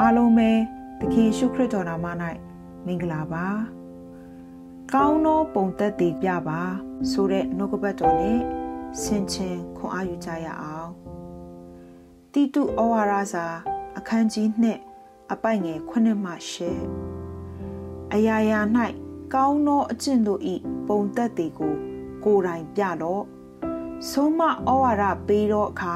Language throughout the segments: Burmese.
အားလုံးပဲသခင်ရှုခရစ်တော်နာမ၌မင်္ဂလာပါကောင်းသောပုံသက်တည်ပြပါဆိုတဲ့နှုတ်ကပတ်တော်နဲ့ဆင်ခြင်ခွန်အားယူကြရအောင်တိတုဩဝါဒစာအခန်းကြီး2အပိုက်ငယ်9မှ10အရာရာ၌ကောင်းသောအကျင့်တို့ဤပုံသက်တည်ကို ကိုယ်တိုင်ပြတော့ဆုံးမဩဝါဒပေးတော့အခါ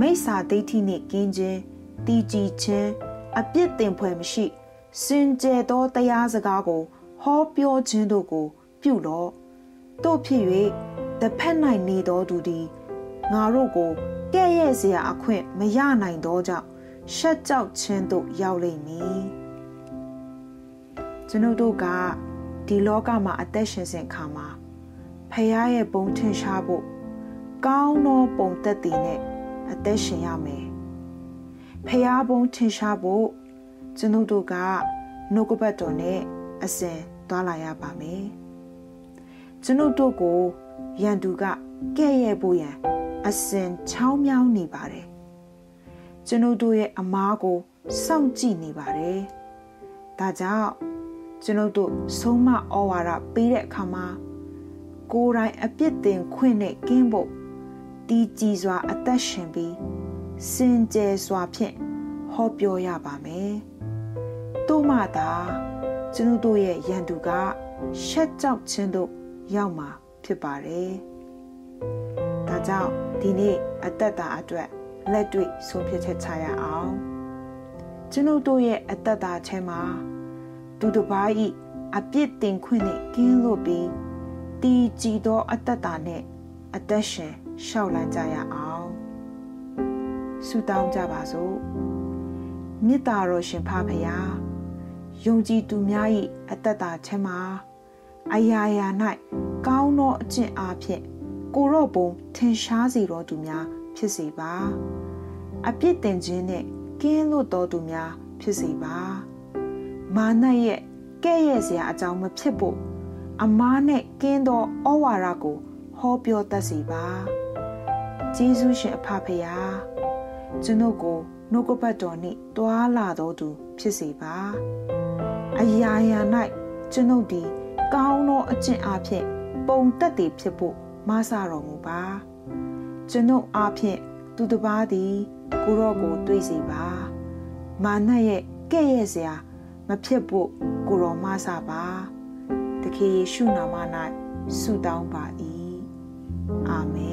မိစ္ဆာဒိဋ္ဌိနှင့်ကင်းခြင်းတည်ကြည်ခြင်း အပြစ်တင်ဖွယ်မရှိစင်ကြယ်သောတရားစကားကို ဟောပြောခြင်းတို့ကို ပြုလော့တို့ဖြစ်၍တစ်ဖက်၌နေတော်သူသည်ငါတို့ကိုကဲ့ရဲ့စရာအခွင့်မရနိုင်သောကြောင့်ရှက်ကြောက်ခြင်းသို့ရောက်လိမ့်မည်ကျွန်ုပ်တို့ကဒီလောကမှာအသက်ရှင်စဉ်ခါမှာဖခင်ရဲ့ဘုံထင်ရှားဖို့ကောင်းသောပုံသက်တည်နဲ့အသက်ရှင်ရမယ် ဖះဘုံထင်ရှားဖို့ကျွန်ုပ်တို့ကနှုတ်ကပတ်တော်နဲ့အစဉ်သွားလာရပါမယ်ကျွန်ုပ်တို့ကိုရန်သူကကဲ့ရဲ့ဖို့ရန်အစဉ်ချောင်းမြောင်းနေပါတယ်ကျွန်ုပ်တို့ရဲ့အမားကိုစောင့်ကြည့်နေပါတယ်ဒါကြောင့်ကျွန်ုပ်တို့ဆုံးမဩဝါဒပေးတဲ့အခါမှာကိုယ်တိုင်အပြစ်တင်ခွင့်နဲ့ကင်းဖို့တည်ကြည်စွာအသက်ရှင်ပြီး စင်ကြယ်စွာဖြင့်ဟောပြောရပါမယ်။တို့မှသာကျွန်ုပ်တို့ရဲ့ရန်သူကရှက်ကြောက်ခြင်းတို့ရောက်မှာဖြစ်ပါတယ်။ဒါကြောင့်ဒီနေ့အသက်တာအတွက်လက်တွေ့ဆုံးဖြတ်ချက်ချရအောင်။ကျွန်ုပ်တို့ရဲ့အသက်တာထဲမှာသူတစ်ပါးဤအပြစ်တင်ခွင့်နဲ့ကင်းလို့ပြီးတည်ကြည်သောအသက်တာနဲ့အသက်ရှင်ရှောက်လန်းကြရအောင် ဆုတောင်းကြပါစို့မေတ္တာတော်ရှင်ဖဖရာယုံကြည်သူများ၏အသက်တာချမ်းမှာအရာရာ၌ကောင်းသောအကျင့်အားဖြင့်ကိုရော့ပုံထင်ရှားစေတော်သူများဖြစ်စေပါအပြစ်တင်ခြင်းနဲ့ကင်းလွတ်တော်သူများဖြစ်စေပါမာနရဲ့ကဲ့ရဲ့စရာအကြောင်းမဖြစ်ဖို့အမားနဲ့ကင်းသောဩဝါဒကိုဟောပြောတတ်စေပါဂျေဇုရှင်အဖဖရာ ကျွန်ုပ်ကိုနှုတ်ကပတ်တော်နှင့်တွာလာတော်သူ ဖြစ်စေပါအရာရာ၌ကျွန်ုပ်သည် ကောင်းသောအကျင့်အဖြစ် ပုံသက်တည်ဖြစ်ဖို့မဆတော်မူပါကျွန်ုပ်အားဖြင့်သူတစ်ပါးသည် ကိုရော့ကိုတွေးစေပါမာနရဲ့ကဲ့ရဲ့စရာမဖြစ်ဖို့ကိုရောမဆပါတခေယေရှုနာမ၌ဆုတောင်းပါ၏အာမင်